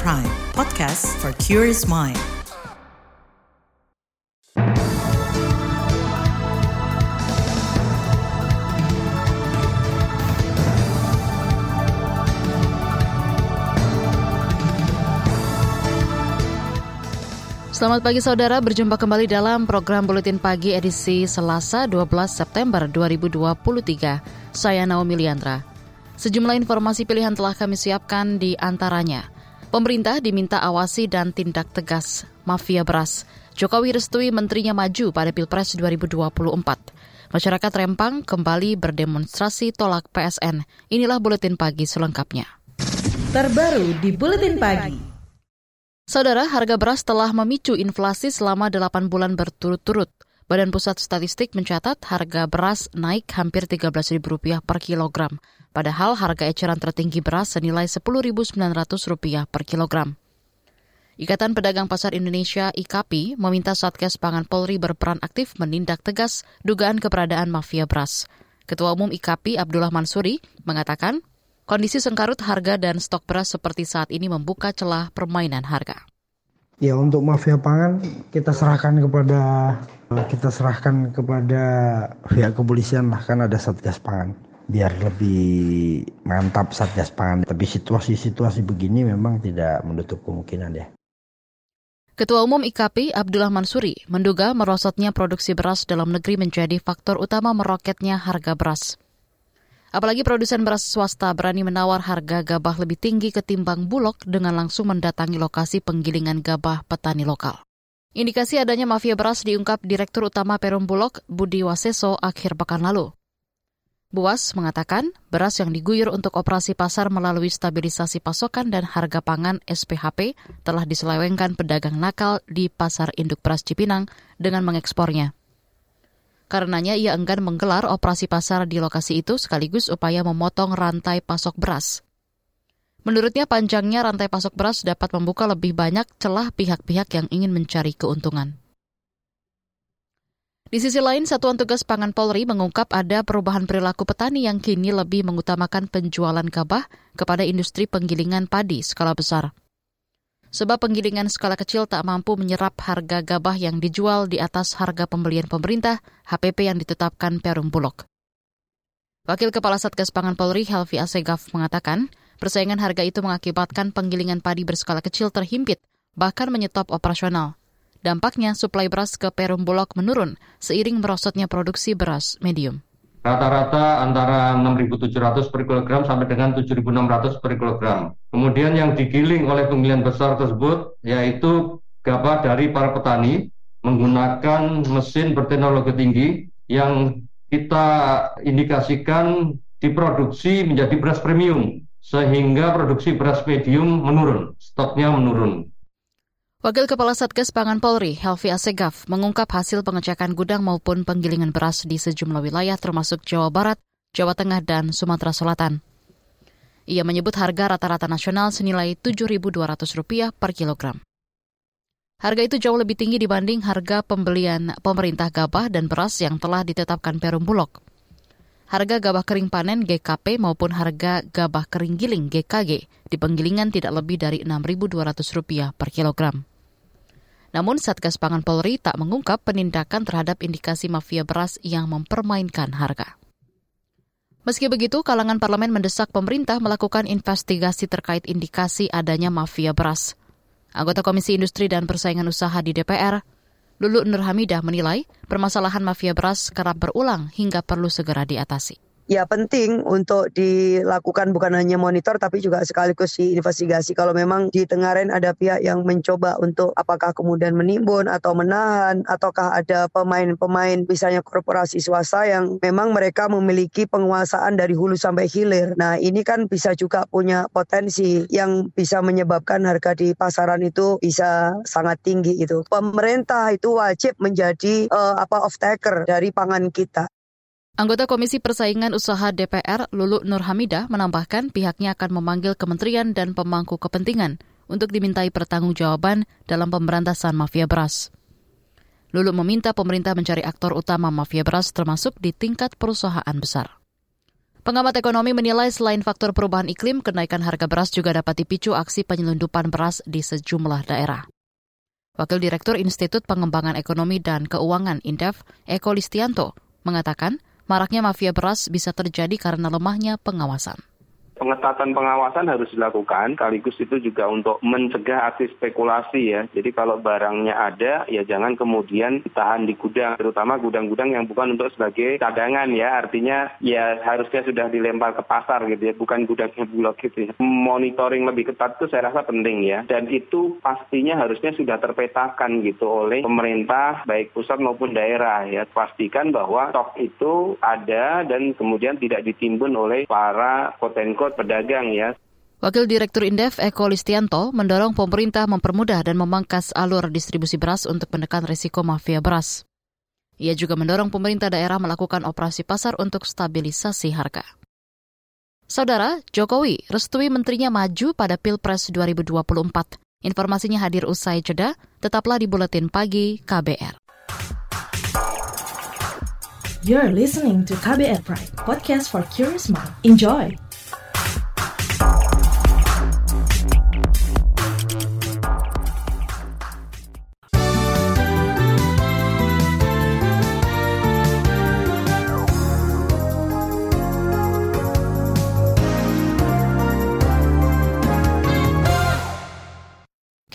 Prime, podcast for curious mind. Selamat pagi saudara, berjumpa kembali dalam program Buletin Pagi edisi Selasa 12 September 2023. Saya Naomi Liandra. Sejumlah informasi pilihan telah kami siapkan di antaranya. Pemerintah diminta awasi dan tindak tegas mafia beras. Jokowi restui menterinya maju pada Pilpres 2024. Masyarakat Rempang kembali berdemonstrasi tolak PSN. Inilah Buletin Pagi selengkapnya. Terbaru di Buletin Pagi. Saudara, harga beras telah memicu inflasi selama 8 bulan berturut-turut. Badan Pusat Statistik mencatat harga beras naik hampir Rp13.000 per kilogram. Padahal harga eceran tertinggi beras senilai Rp10.900 per kilogram. Ikatan Pedagang Pasar Indonesia IKAPI meminta Satgas Pangan Polri berperan aktif menindak tegas dugaan keberadaan mafia beras. Ketua Umum IKAPI Abdullah Mansuri mengatakan Kondisi sengkarut harga dan stok beras seperti saat ini membuka celah permainan harga. Ya untuk mafia pangan kita serahkan kepada kita serahkan kepada pihak kepolisian lah kan ada satgas pangan biar lebih mantap satgas pangan. Tapi situasi-situasi begini memang tidak menutup kemungkinan ya. Ketua Umum IKP Abdullah Mansuri menduga merosotnya produksi beras dalam negeri menjadi faktor utama meroketnya harga beras. Apalagi produsen beras swasta berani menawar harga gabah lebih tinggi ketimbang bulog dengan langsung mendatangi lokasi penggilingan gabah petani lokal. Indikasi adanya mafia beras diungkap Direktur Utama Perum Bulog Budi Waseso akhir pekan lalu. Buas mengatakan beras yang diguyur untuk operasi pasar melalui stabilisasi pasokan dan harga pangan SPHP telah diselewengkan pedagang nakal di Pasar Induk Beras Cipinang dengan mengekspornya. Karenanya ia enggan menggelar operasi pasar di lokasi itu sekaligus upaya memotong rantai pasok beras. Menurutnya panjangnya rantai pasok beras dapat membuka lebih banyak celah pihak-pihak yang ingin mencari keuntungan. Di sisi lain, Satuan Tugas Pangan Polri mengungkap ada perubahan perilaku petani yang kini lebih mengutamakan penjualan gabah kepada industri penggilingan padi skala besar sebab penggilingan skala kecil tak mampu menyerap harga gabah yang dijual di atas harga pembelian pemerintah HPP yang ditetapkan Perum Bulog. Wakil Kepala Satgas Pangan Polri Helvi Asegaf mengatakan, persaingan harga itu mengakibatkan penggilingan padi berskala kecil terhimpit, bahkan menyetop operasional. Dampaknya, suplai beras ke Perum Bulog menurun seiring merosotnya produksi beras medium rata-rata antara 6.700 per kilogram sampai dengan 7.600 per kilogram. Kemudian yang digiling oleh penggilingan besar tersebut yaitu gabah dari para petani menggunakan mesin berteknologi tinggi yang kita indikasikan diproduksi menjadi beras premium sehingga produksi beras medium menurun, stoknya menurun. Wakil Kepala Satgas Pangan Polri, Helvi Asegaf, mengungkap hasil pengecekan gudang maupun penggilingan beras di sejumlah wilayah termasuk Jawa Barat, Jawa Tengah, dan Sumatera Selatan. Ia menyebut harga rata-rata nasional senilai Rp7.200 per kilogram. Harga itu jauh lebih tinggi dibanding harga pembelian pemerintah gabah dan beras yang telah ditetapkan Perum Bulog. Harga gabah kering panen GKP maupun harga gabah kering giling GKG di penggilingan tidak lebih dari Rp6.200 per kilogram. Namun Satgas Pangan Polri tak mengungkap penindakan terhadap indikasi mafia beras yang mempermainkan harga. Meski begitu, kalangan parlemen mendesak pemerintah melakukan investigasi terkait indikasi adanya mafia beras. Anggota Komisi Industri dan Persaingan Usaha di DPR, Lulu Nurhamidah menilai permasalahan mafia beras kerap berulang hingga perlu segera diatasi ya penting untuk dilakukan bukan hanya monitor tapi juga sekaligus diinvestigasi kalau memang di Tengaren ada pihak yang mencoba untuk apakah kemudian menimbun atau menahan ataukah ada pemain-pemain misalnya korporasi swasta yang memang mereka memiliki penguasaan dari hulu sampai hilir. Nah, ini kan bisa juga punya potensi yang bisa menyebabkan harga di pasaran itu bisa sangat tinggi itu. Pemerintah itu wajib menjadi uh, apa off taker dari pangan kita. Anggota Komisi Persaingan Usaha DPR, Lulu Nurhamidah, menambahkan pihaknya akan memanggil kementerian dan pemangku kepentingan untuk dimintai pertanggungjawaban dalam pemberantasan mafia beras. Lulu meminta pemerintah mencari aktor utama mafia beras termasuk di tingkat perusahaan besar. Pengamat ekonomi menilai selain faktor perubahan iklim, kenaikan harga beras juga dapat dipicu aksi penyelundupan beras di sejumlah daerah. Wakil Direktur Institut Pengembangan Ekonomi dan Keuangan Indef, Eko Listianto, mengatakan maraknya mafia beras bisa terjadi karena lemahnya pengawasan pengetatan pengawasan harus dilakukan, sekaligus itu juga untuk mencegah aksi spekulasi ya. Jadi kalau barangnya ada, ya jangan kemudian ditahan di gudang, terutama gudang-gudang yang bukan untuk sebagai cadangan ya. Artinya ya harusnya sudah dilempar ke pasar gitu ya, bukan gudangnya bulog gitu ya. Monitoring lebih ketat itu saya rasa penting ya. Dan itu pastinya harusnya sudah terpetakan gitu oleh pemerintah, baik pusat maupun daerah ya. Pastikan bahwa stok itu ada dan kemudian tidak ditimbun oleh para quote pedagang ya. Wakil Direktur Indef Eko Listianto mendorong pemerintah mempermudah dan memangkas alur distribusi beras untuk menekan risiko mafia beras. Ia juga mendorong pemerintah daerah melakukan operasi pasar untuk stabilisasi harga. Saudara, Jokowi restui menterinya maju pada Pilpres 2024. Informasinya hadir usai jeda, tetaplah di Buletin Pagi KBR. You're listening to KBR Pride, podcast for curious mind. Enjoy!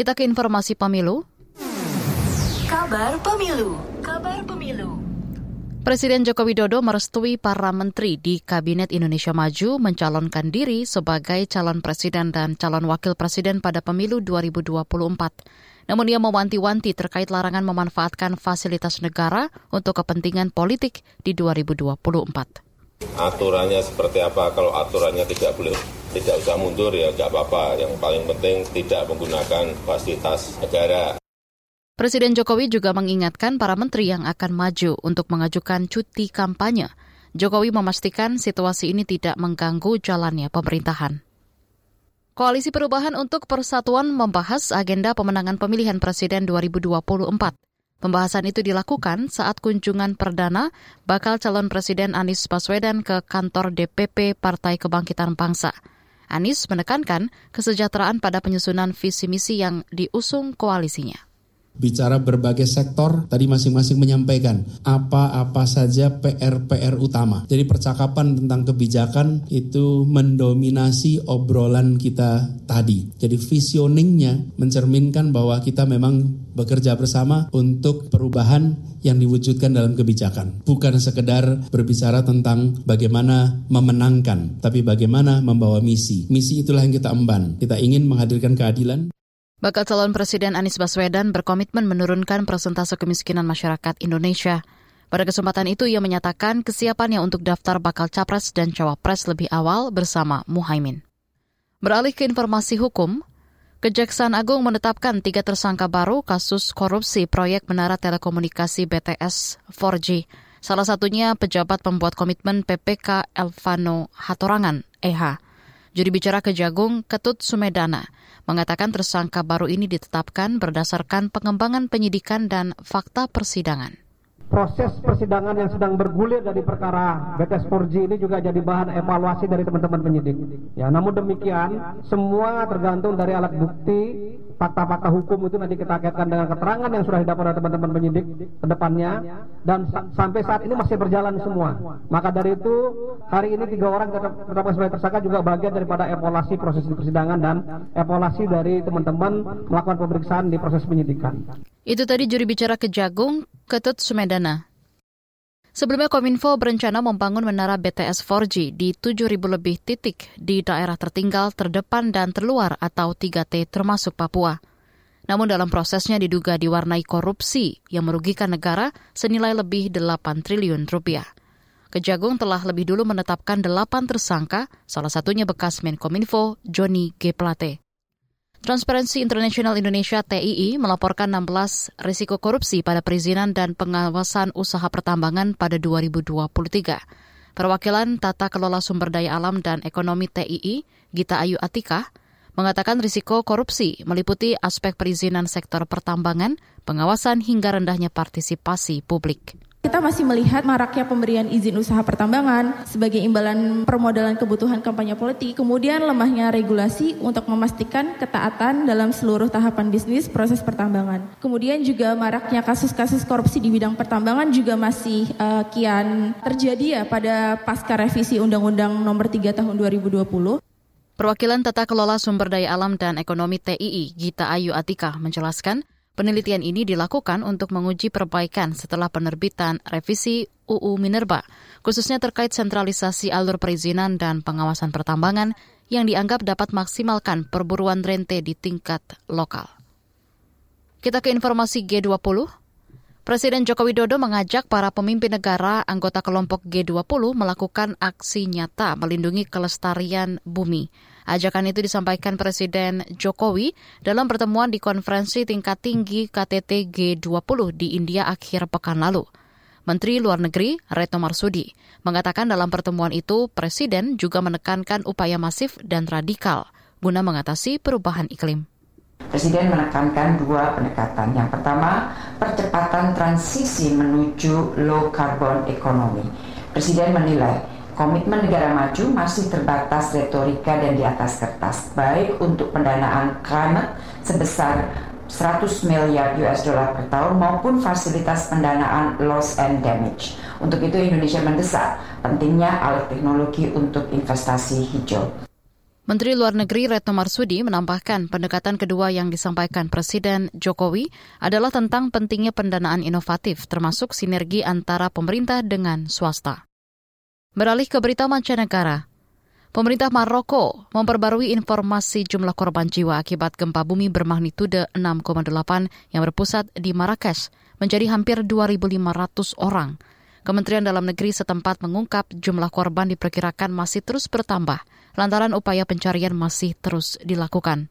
Kita ke informasi pemilu. Kabar pemilu. Kabar pemilu. Presiden Joko Widodo merestui para menteri di Kabinet Indonesia Maju mencalonkan diri sebagai calon presiden dan calon wakil presiden pada pemilu 2024. Namun ia mewanti-wanti terkait larangan memanfaatkan fasilitas negara untuk kepentingan politik di 2024. Aturannya seperti apa? Kalau aturannya tidak boleh tidak usah mundur ya nggak apa-apa. Yang paling penting tidak menggunakan fasilitas negara. Presiden Jokowi juga mengingatkan para menteri yang akan maju untuk mengajukan cuti kampanye. Jokowi memastikan situasi ini tidak mengganggu jalannya pemerintahan. Koalisi Perubahan untuk Persatuan membahas agenda pemenangan pemilihan presiden 2024. Pembahasan itu dilakukan saat kunjungan perdana bakal calon presiden Anies Baswedan ke kantor DPP Partai Kebangkitan Bangsa. Anies menekankan kesejahteraan pada penyusunan visi misi yang diusung koalisinya bicara berbagai sektor, tadi masing-masing menyampaikan apa-apa saja PR-PR utama. Jadi percakapan tentang kebijakan itu mendominasi obrolan kita tadi. Jadi visioningnya mencerminkan bahwa kita memang bekerja bersama untuk perubahan yang diwujudkan dalam kebijakan. Bukan sekedar berbicara tentang bagaimana memenangkan, tapi bagaimana membawa misi. Misi itulah yang kita emban. Kita ingin menghadirkan keadilan. Bakal calon Presiden Anies Baswedan berkomitmen menurunkan persentase kemiskinan masyarakat Indonesia. Pada kesempatan itu ia menyatakan kesiapannya untuk daftar bakal capres dan cawapres lebih awal bersama Muhaimin. Beralih ke informasi hukum, Kejaksaan Agung menetapkan tiga tersangka baru kasus korupsi proyek menara telekomunikasi BTS 4G. Salah satunya pejabat pembuat komitmen PPK Elvano Hatorangan, EH. Juri bicara Kejagung Ketut Sumedana mengatakan tersangka baru ini ditetapkan berdasarkan pengembangan penyidikan dan fakta persidangan proses persidangan yang sedang bergulir dari perkara BTS 4G ini juga jadi bahan evaluasi dari teman-teman penyidik. Ya, namun demikian semua tergantung dari alat bukti, fakta-fakta hukum itu nanti kita kaitkan dengan keterangan yang sudah didapat oleh teman-teman penyidik ke depannya dan sa sampai saat ini masih berjalan semua. Maka dari itu hari ini tiga orang tetapkan sebagai tersangka juga bagian daripada evaluasi proses persidangan dan evaluasi dari teman-teman melakukan pemeriksaan di proses penyidikan. Itu tadi juri bicara Kejagung, Ketut Sumedana. Sebelumnya Kominfo berencana membangun menara BTS 4G di 7.000 lebih titik di daerah tertinggal, terdepan, dan terluar atau 3T termasuk Papua. Namun dalam prosesnya diduga diwarnai korupsi yang merugikan negara senilai lebih 8 triliun rupiah. Kejagung telah lebih dulu menetapkan 8 tersangka, salah satunya bekas Menkominfo Joni G. Plate. Transparency International Indonesia TII melaporkan 16 risiko korupsi pada perizinan dan pengawasan usaha pertambangan pada 2023. Perwakilan Tata Kelola Sumber Daya Alam dan Ekonomi TII, Gita Ayu Atika, mengatakan risiko korupsi meliputi aspek perizinan sektor pertambangan, pengawasan hingga rendahnya partisipasi publik. Kita masih melihat maraknya pemberian izin usaha pertambangan sebagai imbalan permodalan kebutuhan kampanye politik, kemudian lemahnya regulasi untuk memastikan ketaatan dalam seluruh tahapan bisnis proses pertambangan. Kemudian juga maraknya kasus-kasus korupsi di bidang pertambangan juga masih uh, kian terjadi ya pada pasca revisi Undang-Undang Nomor 3 Tahun 2020. Perwakilan Tata Kelola Sumber Daya Alam dan Ekonomi TII, Gita Ayu Atika, menjelaskan Penelitian ini dilakukan untuk menguji perbaikan setelah penerbitan revisi UU Minerba, khususnya terkait sentralisasi alur perizinan dan pengawasan pertambangan yang dianggap dapat maksimalkan perburuan rente di tingkat lokal. Kita ke informasi G20. Presiden Joko Widodo mengajak para pemimpin negara anggota kelompok G20 melakukan aksi nyata melindungi kelestarian bumi. Ajakan itu disampaikan Presiden Jokowi dalam pertemuan di konferensi tingkat tinggi KTT G20 di India akhir pekan lalu. Menteri Luar Negeri Retno Marsudi mengatakan dalam pertemuan itu Presiden juga menekankan upaya masif dan radikal guna mengatasi perubahan iklim. Presiden menekankan dua pendekatan. Yang pertama, percepatan transisi menuju low carbon economy. Presiden menilai Komitmen negara maju masih terbatas retorika dan di atas kertas, baik untuk pendanaan climate sebesar 100 miliar US dollar per tahun maupun fasilitas pendanaan loss and damage. Untuk itu Indonesia mendesak pentingnya alih teknologi untuk investasi hijau. Menteri Luar Negeri Retno Marsudi menambahkan pendekatan kedua yang disampaikan Presiden Jokowi adalah tentang pentingnya pendanaan inovatif termasuk sinergi antara pemerintah dengan swasta. Beralih ke berita mancanegara. Pemerintah Maroko memperbarui informasi jumlah korban jiwa akibat gempa bumi bermagnitudo 6,8 yang berpusat di Marrakesh menjadi hampir 2.500 orang. Kementerian Dalam Negeri setempat mengungkap jumlah korban diperkirakan masih terus bertambah lantaran upaya pencarian masih terus dilakukan.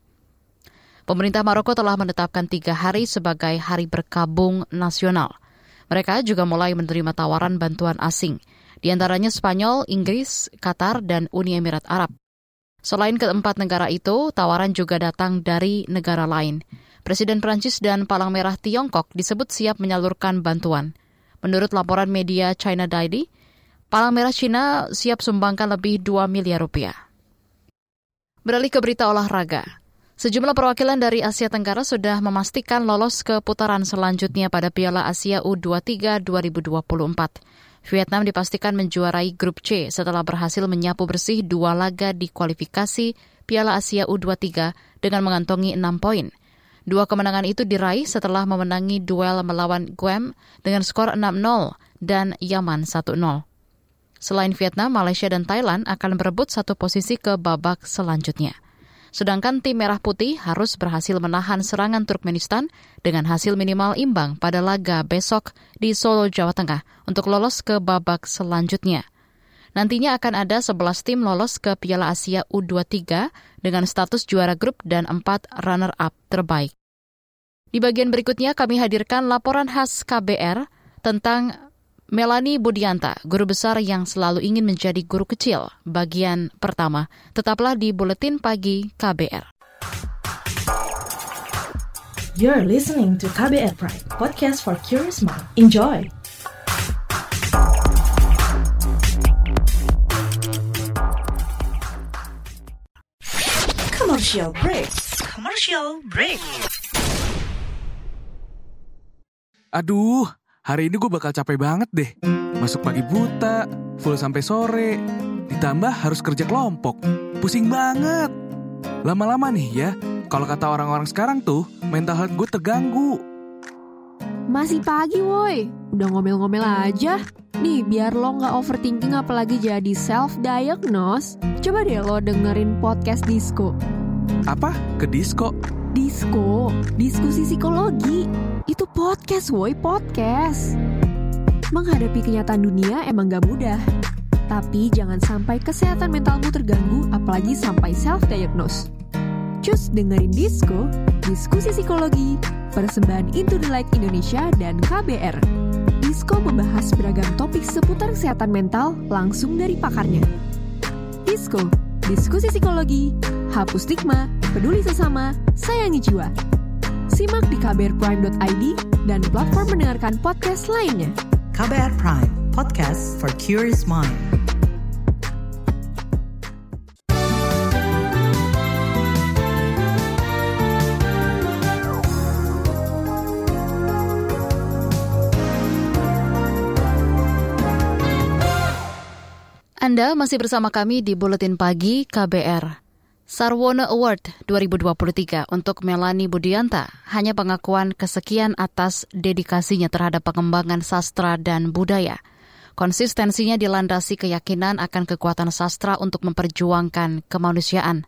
Pemerintah Maroko telah menetapkan tiga hari sebagai hari berkabung nasional. Mereka juga mulai menerima tawaran bantuan asing – di antaranya Spanyol, Inggris, Qatar, dan Uni Emirat Arab. Selain keempat negara itu, tawaran juga datang dari negara lain. Presiden Prancis dan Palang Merah Tiongkok disebut siap menyalurkan bantuan. Menurut laporan media China Daily, Palang Merah China siap sumbangkan lebih 2 miliar rupiah. Beralih ke berita olahraga. Sejumlah perwakilan dari Asia Tenggara sudah memastikan lolos ke putaran selanjutnya pada Piala Asia U23 2024. Vietnam dipastikan menjuarai grup C setelah berhasil menyapu bersih dua laga di kualifikasi Piala Asia U23 dengan mengantongi 6 poin. Dua kemenangan itu diraih setelah memenangi duel melawan Guam dengan skor 6-0 dan Yaman 1-0. Selain Vietnam, Malaysia dan Thailand akan berebut satu posisi ke babak selanjutnya. Sedangkan tim Merah Putih harus berhasil menahan serangan Turkmenistan dengan hasil minimal imbang pada laga besok di Solo, Jawa Tengah untuk lolos ke babak selanjutnya. Nantinya akan ada 11 tim lolos ke Piala Asia U23 dengan status juara grup dan 4 runner-up terbaik. Di bagian berikutnya kami hadirkan laporan khas KBR tentang Melani Budianta, guru besar yang selalu ingin menjadi guru kecil, bagian pertama. Tetaplah di Buletin Pagi KBR. You're listening to KBR Pride, podcast for curious mind. Enjoy! Commercial break. Commercial break. Aduh, Hari ini gue bakal capek banget deh. Masuk pagi buta, full sampai sore. Ditambah harus kerja kelompok. Pusing banget. Lama-lama nih ya, kalau kata orang-orang sekarang tuh, mental health gue terganggu. Masih pagi woi, udah ngomel-ngomel aja. Nih, biar lo nggak overthinking apalagi jadi self-diagnose, coba deh lo dengerin podcast Disco. Apa? Ke Disco? Disco, diskusi psikologi. Itu podcast woi, podcast. Menghadapi kenyataan dunia emang gak mudah. Tapi jangan sampai kesehatan mentalmu terganggu apalagi sampai self-diagnose. Cus dengerin Disco, diskusi psikologi, persembahan Into the Light Indonesia dan KBR. Disco membahas beragam topik seputar kesehatan mental langsung dari pakarnya. Disco, diskusi psikologi, hapus stigma, peduli sesama, sayangi jiwa. Simak di kbrprime.id dan platform mendengarkan podcast lainnya. KBR Prime, podcast for curious mind. Anda masih bersama kami di Buletin Pagi KBR. Sarwono Award 2023 untuk Melani Budianta hanya pengakuan kesekian atas dedikasinya terhadap pengembangan sastra dan budaya. Konsistensinya dilandasi keyakinan akan kekuatan sastra untuk memperjuangkan kemanusiaan.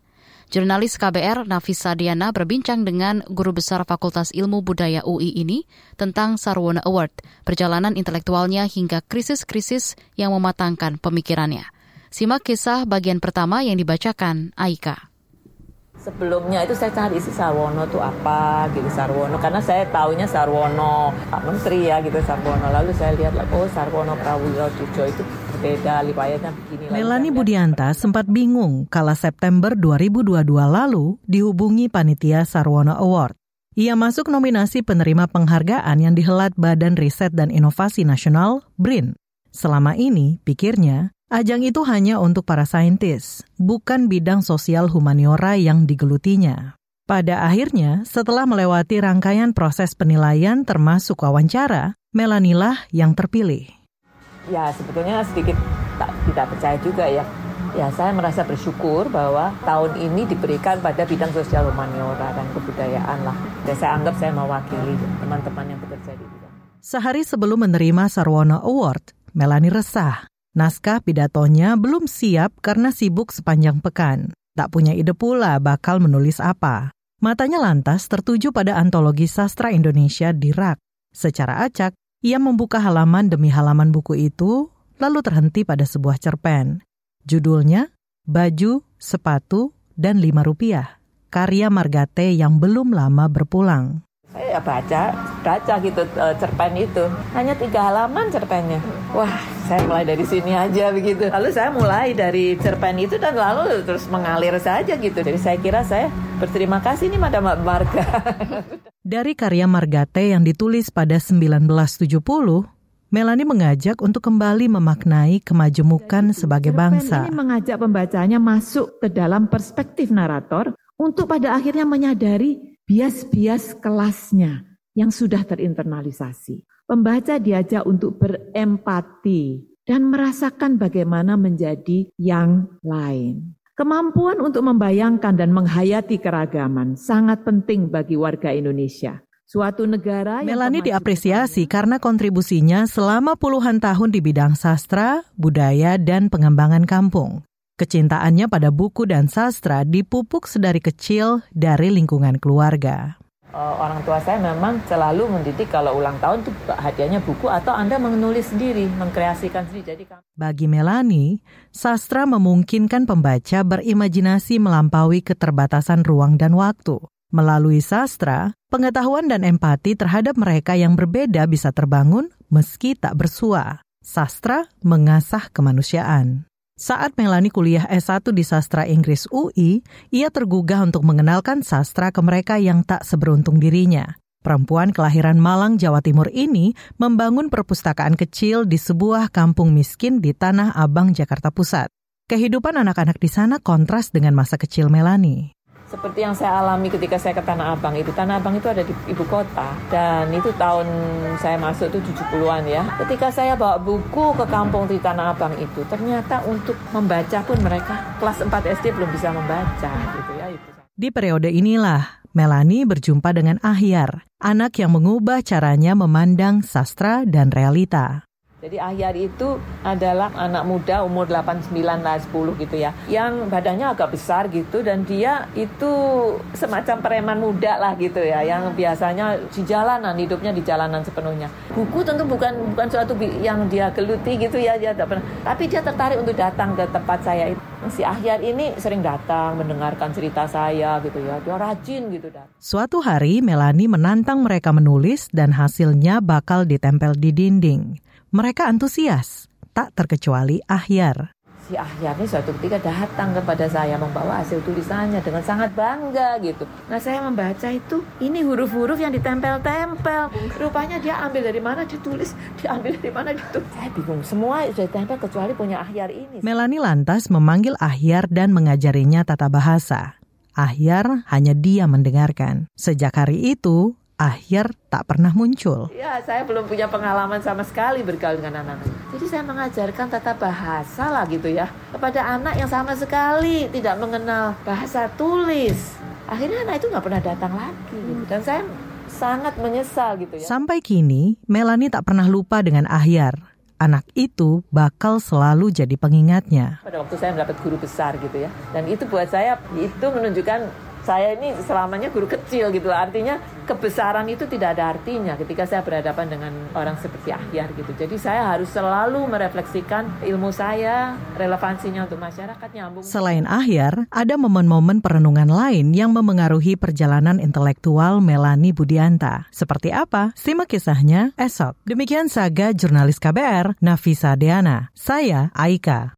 Jurnalis KBR Nafisa Diana berbincang dengan Guru Besar Fakultas Ilmu Budaya UI ini tentang Sarwono Award, perjalanan intelektualnya hingga krisis-krisis yang mematangkan pemikirannya. Simak kisah bagian pertama yang dibacakan Aika. Sebelumnya itu saya cari isi Sarwono itu apa gitu Sarwono karena saya taunya Sarwono Pak Menteri ya gitu Sarwono lalu saya lihat oh Sarwono Prawuyotijo itu berbeda lipayatnya begini Melani Budianta sempat bingung kala September 2022 lalu dihubungi panitia Sarwono Award. Ia masuk nominasi penerima penghargaan yang dihelat Badan Riset dan Inovasi Nasional BRIN. Selama ini, pikirnya, Ajang itu hanya untuk para saintis, bukan bidang sosial humaniora yang digelutinya. Pada akhirnya, setelah melewati rangkaian proses penilaian termasuk wawancara, Melanilah yang terpilih. Ya, sebetulnya sedikit tak, tidak percaya juga ya. Ya, saya merasa bersyukur bahwa tahun ini diberikan pada bidang sosial humaniora dan kebudayaan lah. Dan saya anggap saya mewakili teman-teman yang bekerja di bidang. Sehari sebelum menerima Sarwono Award, Melani resah Naskah pidatonya belum siap karena sibuk sepanjang pekan. Tak punya ide pula bakal menulis apa. Matanya lantas tertuju pada antologi sastra Indonesia di rak. Secara acak, ia membuka halaman demi halaman buku itu, lalu terhenti pada sebuah cerpen. Judulnya, Baju, Sepatu, dan Lima Rupiah. Karya Margate yang belum lama berpulang. Saya baca, baca gitu uh, cerpen itu. Hanya tiga halaman cerpennya. Wah, saya mulai dari sini aja begitu. Lalu saya mulai dari cerpen itu dan lalu terus mengalir saja gitu. Jadi saya kira saya berterima kasih nih Madam Marga. dari karya Margate yang ditulis pada 1970, Melani mengajak untuk kembali memaknai kemajemukan sebagai bangsa. Ini mengajak pembacanya masuk ke dalam perspektif narator untuk pada akhirnya menyadari bias-bias kelasnya yang sudah terinternalisasi. Pembaca diajak untuk berempati dan merasakan bagaimana menjadi yang lain. Kemampuan untuk membayangkan dan menghayati keragaman sangat penting bagi warga Indonesia. Suatu negara yang Melani diapresiasi karena kontribusinya selama puluhan tahun di bidang sastra, budaya, dan pengembangan kampung. Kecintaannya pada buku dan sastra dipupuk sedari kecil dari lingkungan keluarga. Uh, orang tua saya memang selalu mendidik kalau ulang tahun itu hadiahnya buku atau Anda menulis sendiri, mengkreasikan sendiri. Jadi Bagi Melani, sastra memungkinkan pembaca berimajinasi melampaui keterbatasan ruang dan waktu. Melalui sastra, pengetahuan dan empati terhadap mereka yang berbeda bisa terbangun meski tak bersua. Sastra mengasah kemanusiaan. Saat Melani kuliah S1 di sastra Inggris UI, ia tergugah untuk mengenalkan sastra ke mereka yang tak seberuntung dirinya. Perempuan kelahiran Malang, Jawa Timur ini membangun perpustakaan kecil di sebuah kampung miskin di Tanah Abang, Jakarta Pusat. Kehidupan anak-anak di sana kontras dengan masa kecil Melani seperti yang saya alami ketika saya ke Tanah Abang itu. Tanah Abang itu ada di ibu kota dan itu tahun saya masuk itu 70-an ya. Ketika saya bawa buku ke kampung di Tanah Abang itu, ternyata untuk membaca pun mereka kelas 4 SD belum bisa membaca gitu ya itu. Di periode inilah Melani berjumpa dengan Ahyar, anak yang mengubah caranya memandang sastra dan realita. Jadi Ahyar itu adalah anak muda umur 8, 9, 10 gitu ya. Yang badannya agak besar gitu dan dia itu semacam preman muda lah gitu ya. Yang biasanya di jalanan, hidupnya di jalanan sepenuhnya. Buku tentu bukan bukan suatu yang dia geluti gitu ya. Dia pernah. Tapi dia tertarik untuk datang ke tempat saya itu. Si Ahyar ini sering datang mendengarkan cerita saya gitu ya. Dia rajin gitu. Dan. Suatu hari Melani menantang mereka menulis dan hasilnya bakal ditempel di dinding. Mereka antusias, tak terkecuali Ahyar. si Ahyar ini suatu ketika datang kepada saya membawa hasil tulisannya dengan sangat bangga gitu. Nah saya membaca itu ini huruf-huruf yang ditempel-tempel. Rupanya dia ambil dari mana ditulis, diambil dari mana gitu. Saya bingung. Semua sudah ditempel kecuali punya Ahyar ini. Melani lantas memanggil Ahyar dan mengajarinya tata bahasa. Ahyar hanya dia mendengarkan. Sejak hari itu, Ahyar tak pernah muncul. Ya, saya belum punya pengalaman sama sekali bergaul dengan anak-anak. Jadi saya mengajarkan tata bahasa lah gitu ya kepada anak yang sama sekali tidak mengenal bahasa tulis. Akhirnya anak itu nggak pernah datang lagi. Gitu. Dan saya sangat menyesal gitu ya. Sampai kini, Melani tak pernah lupa dengan Ahyar. Anak itu bakal selalu jadi pengingatnya. Pada waktu saya mendapat guru besar gitu ya. Dan itu buat saya itu menunjukkan saya ini selamanya guru kecil gitu. Artinya kebesaran itu tidak ada artinya ketika saya berhadapan dengan orang seperti Ahyar gitu. Jadi saya harus selalu merefleksikan ilmu saya relevansinya untuk masyarakat nyambung. Selain Ahyar ada momen-momen perenungan lain yang memengaruhi perjalanan intelektual Melani Budianta. Seperti apa? Simak kisahnya esok. Demikian saga jurnalis KBR Nafisa Deana. Saya Aika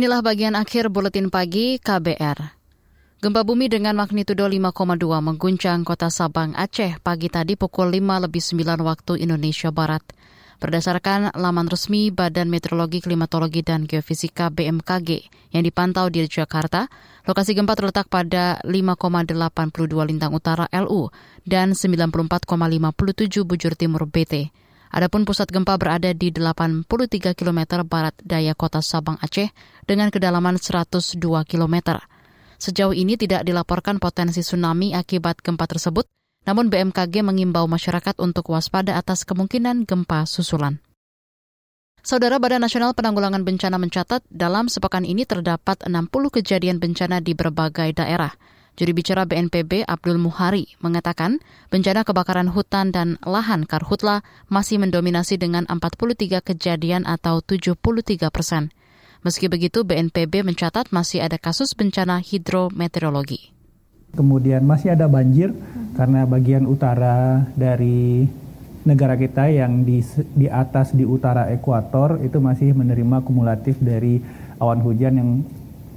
Inilah bagian akhir buletin pagi KBR. Gempa bumi dengan magnitudo 5,2 mengguncang kota Sabang, Aceh pagi tadi pukul 5 lebih 9 waktu Indonesia Barat. Berdasarkan laman resmi Badan Meteorologi, Klimatologi, dan Geofisika BMKG yang dipantau di Jakarta, lokasi gempa terletak pada 5,82 lintang utara LU dan 94,57 bujur timur BT. Adapun pusat gempa berada di 83 km barat daya kota Sabang Aceh dengan kedalaman 102 km. Sejauh ini tidak dilaporkan potensi tsunami akibat gempa tersebut, namun BMKG mengimbau masyarakat untuk waspada atas kemungkinan gempa susulan. Saudara Badan Nasional Penanggulangan Bencana mencatat dalam sepekan ini terdapat 60 kejadian bencana di berbagai daerah. Juri bicara BNPB Abdul Muhari mengatakan bencana kebakaran hutan dan lahan karhutla masih mendominasi dengan 43 kejadian atau 73 persen. Meski begitu, BNPB mencatat masih ada kasus bencana hidrometeorologi. Kemudian masih ada banjir karena bagian utara dari negara kita yang di, di atas di utara ekuator itu masih menerima kumulatif dari awan hujan yang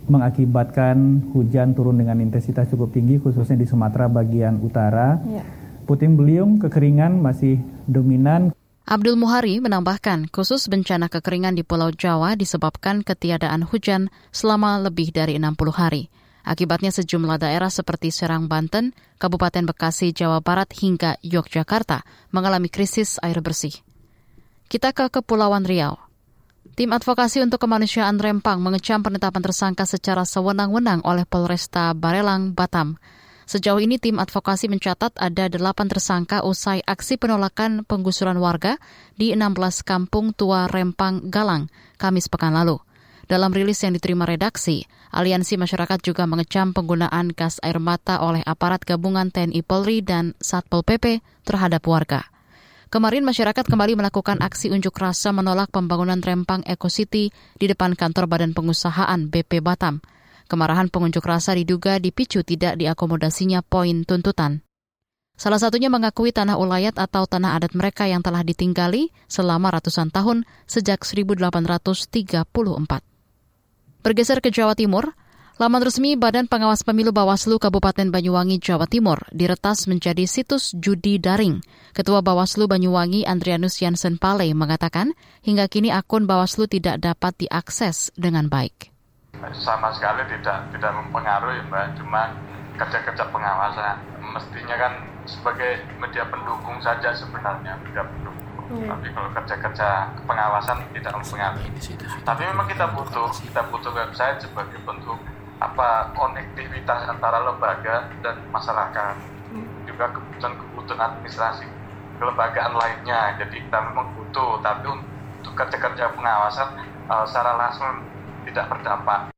mengakibatkan hujan turun dengan intensitas cukup tinggi khususnya di Sumatera bagian utara. Ya. Puting beliung kekeringan masih dominan. Abdul Muhari menambahkan, khusus bencana kekeringan di Pulau Jawa disebabkan ketiadaan hujan selama lebih dari 60 hari. Akibatnya sejumlah daerah seperti Serang, Banten, Kabupaten Bekasi, Jawa Barat hingga Yogyakarta mengalami krisis air bersih. Kita ke Kepulauan Riau. Tim Advokasi untuk Kemanusiaan Rempang mengecam penetapan tersangka secara sewenang-wenang oleh Polresta Barelang, Batam. Sejauh ini tim advokasi mencatat ada delapan tersangka usai aksi penolakan penggusuran warga di 16 kampung tua Rempang, Galang, Kamis pekan lalu. Dalam rilis yang diterima redaksi, Aliansi Masyarakat juga mengecam penggunaan gas air mata oleh aparat gabungan TNI Polri dan Satpol PP terhadap warga. Kemarin masyarakat kembali melakukan aksi unjuk rasa menolak pembangunan Rempang Eco City di depan kantor Badan Pengusahaan BP Batam. Kemarahan pengunjuk rasa diduga dipicu tidak diakomodasinya poin tuntutan. Salah satunya mengakui tanah ulayat atau tanah adat mereka yang telah ditinggali selama ratusan tahun sejak 1834. Bergeser ke Jawa Timur, Laman resmi Badan Pengawas Pemilu Bawaslu Kabupaten Banyuwangi, Jawa Timur diretas menjadi situs judi daring. Ketua Bawaslu Banyuwangi Andrianus Jansen Pale mengatakan hingga kini akun Bawaslu tidak dapat diakses dengan baik. Sama sekali tidak tidak mempengaruhi Mbak, cuma kerja-kerja pengawasan. Mestinya kan sebagai media pendukung saja sebenarnya, media pendukung. Hmm. Tapi kalau kerja-kerja pengawasan tidak mempengaruhi. Tapi memang kita butuh, kita butuh website sebagai bentuk apa konektivitas antara lembaga dan masyarakat hmm. juga kebutuhan kebutuhan administrasi kelembagaan lainnya jadi kita memang butuh tapi kerja-kerja pengawasan uh, secara langsung tidak berdampak.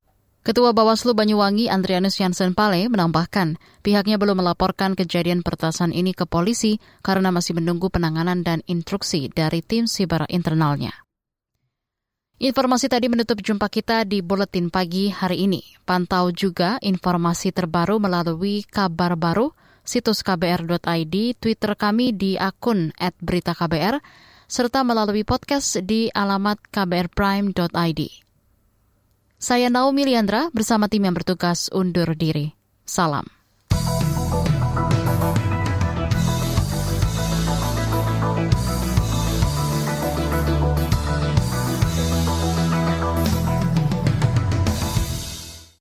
Ketua Bawaslu Banyuwangi Andrianus Jansen Pale menambahkan pihaknya belum melaporkan kejadian pertasan ini ke polisi karena masih menunggu penanganan dan instruksi dari tim siber internalnya. Informasi tadi menutup jumpa kita di Buletin Pagi hari ini. Pantau juga informasi terbaru melalui kabar baru, situs kbr.id, Twitter kami di akun @beritaKBR, serta melalui podcast di alamat kbrprime.id. Saya Naomi Liandra bersama tim yang bertugas undur diri. Salam.